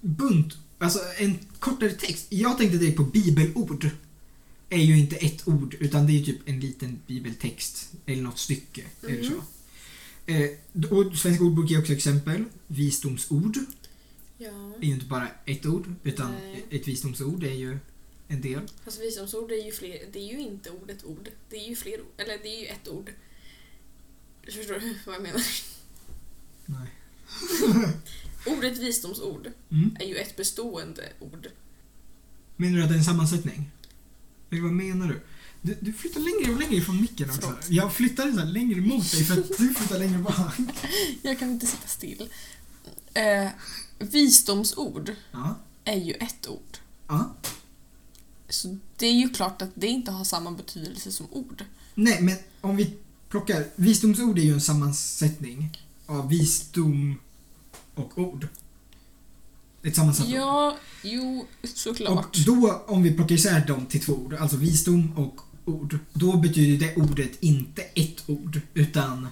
bunt, alltså en kortare text. Jag tänkte direkt på bibelord. Är ju inte ett ord, utan det är typ en liten bibeltext. Eller något stycke. Eller så. Eh, och Svensk ordbok ger också exempel. Visdomsord Ja. är ju inte bara ett ord, utan Nej. ett visdomsord är ju en del. Fast visdomsord är ju fler, det är ju inte ordet ord. Det är ju fler ord. Eller det är ju ett ord. Förstår du vad jag menar? Nej. *laughs* Ordet visdomsord Mm. är ju ett bestående ord. Menar du att det är en sammansättning? Vad menar du? Du, du flyttar längre och längre ifrån micken också. Förlåt. Jag flyttar så längre mot dig för att du flyttar längre bak. Jag kan inte sitta still. Eh, visdomsord Ja. är ju ett ord. ja. Så det är ju klart att det inte har samma betydelse som ord. Nej, men om vi plockar... Visdomsord är ju en sammansättning av visdom och ord. Ett sammansatt ord. Ja, jo, såklart. Och då, om vi plockar isär dem till två ord, alltså visdom och ord, då betyder det ordet inte ett ord, utan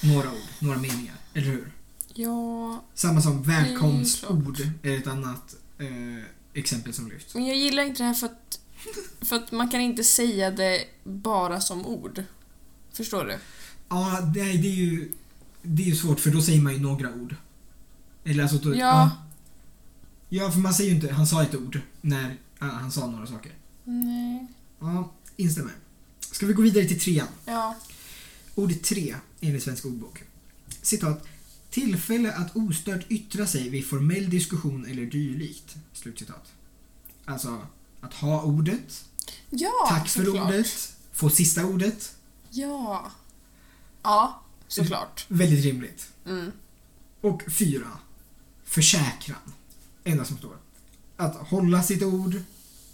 några ord, några meningar. Eller hur? Ja, Samma som Mm, välkomstord är ett annat eh, exempel som lyfts. men jag gillar inte det här för att, för att man kan inte säga det bara som ord. Förstår du? Ja, nej, det är ju det är ju svårt för då säger man ju några ord. Eller alltså då, Ja. Ja, för man säger ju inte han sa ett ord när ja, han sa några saker. Nej. Ja, instämmer. Ska vi gå vidare till trean? Ja. Ord tre enligt Svensk ordbok. Citat. Tillfälle att ostört yttra sig vid formell diskussion eller dylikt. Slutcitat. Alltså, att ha ordet. Ja, Tack för såklart. ordet. få sista ordet. Ja. Ja, såklart. Väldigt rimligt. Mm. Och fyra. Försäkran. Enda som står. Att hålla sitt ord,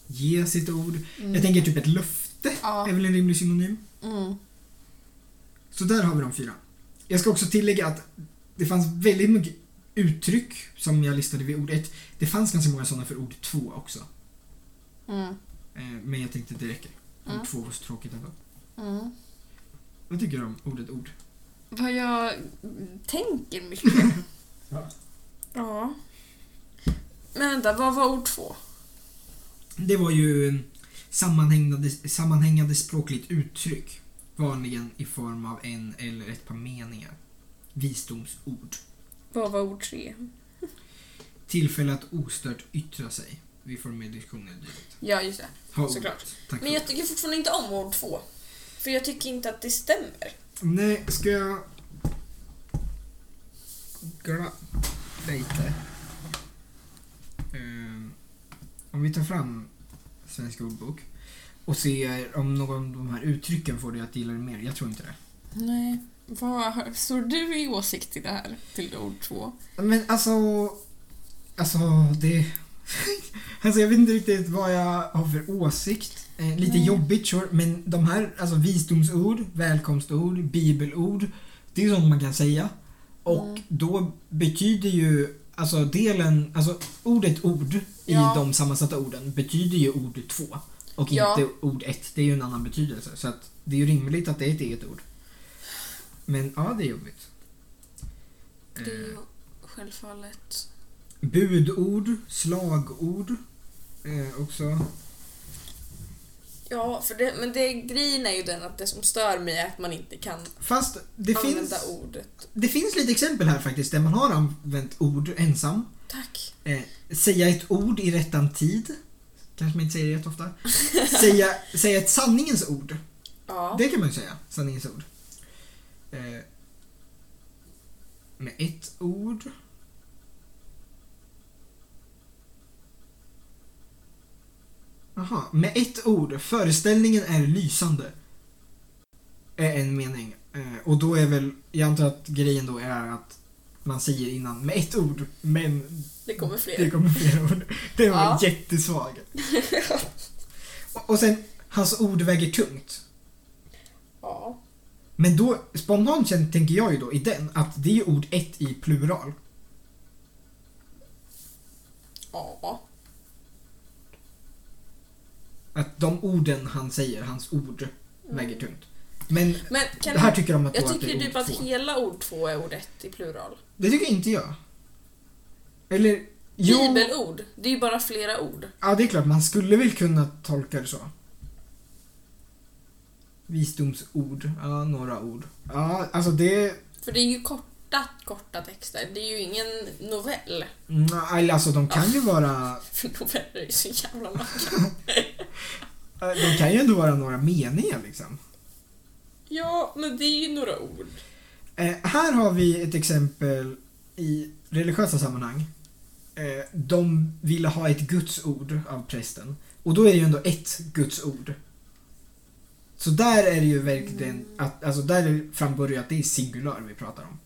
ge sitt ord. Jag tänker typ ett löfte Ja. är väl en rimlig synonym. Mm. Så där har vi de fyra. Jag ska också tillägga att det fanns väldigt mycket uttryck som jag listade vid ord ett. Det fanns ganska många sådana för ord två också. Mm. Eh, Men jag tänkte att det räcker. Ord Mm. två var så tråkigt ändå. Mm. Vad tycker du om ordet ord? Vad jag tänker mycket. *laughs* Ja. ja. Men vänta, vad var ord två? Det var ju sammanhängande, sammanhängande språkligt uttryck. Vanligen i form av en eller ett par meningar. Visdomsord. Vad var ord tre? Tillfälle att ostört yttra sig vid formell diskussion eller dylikt. Ja, just det. Ha. Såklart. Tack Men jag tycker fortfarande inte om ord två. För jag tycker inte att det stämmer. Nej, ska jag... Googla lite. Ehm, om vi tar fram Svensk ordbok och ser om någon av de här uttrycken får dig att gilla det mer. Jag tror inte det. Nej. Vad står du i åsikt till det här? Till ord två? Men alltså... Alltså det... *laughs* alltså jag vet inte riktigt vad jag har för åsikt. Eh, lite Nej. jobbigt sure, men de här alltså visdomsord, välkomstord, bibelord. Det är sånt man kan säga. Och Mm. då betyder ju alltså delen, alltså ordet ord i Ja. de sammansatta orden betyder ju ord två. Och Ja. inte ord ett. Det är ju en annan betydelse. Så att det är ju rimligt att det är ett eget ord. Men ja, det är jobbigt. Det är Eh, ju självfallet... Budord, slagord eh, också. Ja, för det, men det, grejen är ju den att det som stör mig är att man inte kan Fast det använda finns, ordet. det finns lite exempel här faktiskt där man har använt ord ensam. Tack. Eh, säga ett ord i rättan tid. Kanske man inte säger det rätt ofta. *laughs* säga, säga ett sanningens ord. Ja. Det kan man ju säga. Sanningens ord. Eh, med ett ord. Jaha, med ett ord. Föreställningen är lysande. Är en mening. Eh, och då är väl, jag antar att grejen då är att man säger innan med ett ord, men Det kommer fler. det kommer fler ord. Det var Ja. jättesvag. *laughs* och, sen, hans ord väger tungt. Ja. Men då, spontant tänker jag ju då i den att det är ord ett i plural. Ja. Att de orden han säger, hans ord, väger tungt. Men Men det här tycker de att, jag tycker typ att två. hela ord två är ord ett i plural. Det tycker inte jag. Eller. Bibelord, det är ju bara flera ord. Ja, det är klart, man skulle väl kunna tolka det så. Visdomsord, ja, några ord. Ja, alltså det... För det är ju korta, korta texter. Det är ju ingen novell. mm, eller Alltså de kan ju vara... *laughs* Noveller är ju så jävla många. *laughs* De kan ju ändå vara några meningar liksom. Ja, men det är ju några ord. Eh, här har vi ett exempel i religiösa sammanhang. Eh, de ville ha ett Guds ord av prästen. Och då är det ju ändå ett Guds ord. Så där är det ju verkligen att, alltså där framgår det ju att det är singular vi pratar om.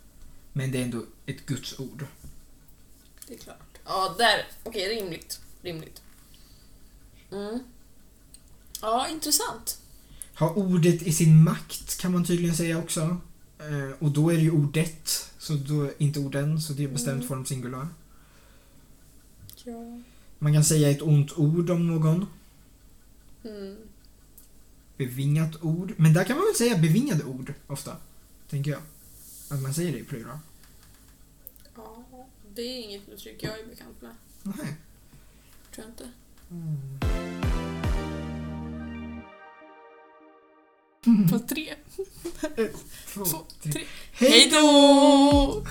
Men det är ändå ett Guds ord. Det är klart. Ja, där. Okej, rimligt. Rimligt. Mm. Ja, intressant. Ha ordet i sin makt kan man tydligen säga också. Eh, och då är det ju ordet, så då inte orden, så det är bestämt Mm. form singular. Ja. Man kan säga ett ont ord om någon. Mm. Bevingat ord. Men där kan man väl säga bevingade ord ofta. Tänker jag. Att man säger det i plural. ja. Det är inget uttryck jag är bekant med. Nej. Tror jag inte. På tre. *laughs* Ett, två, Två, tre. tre. Hej då!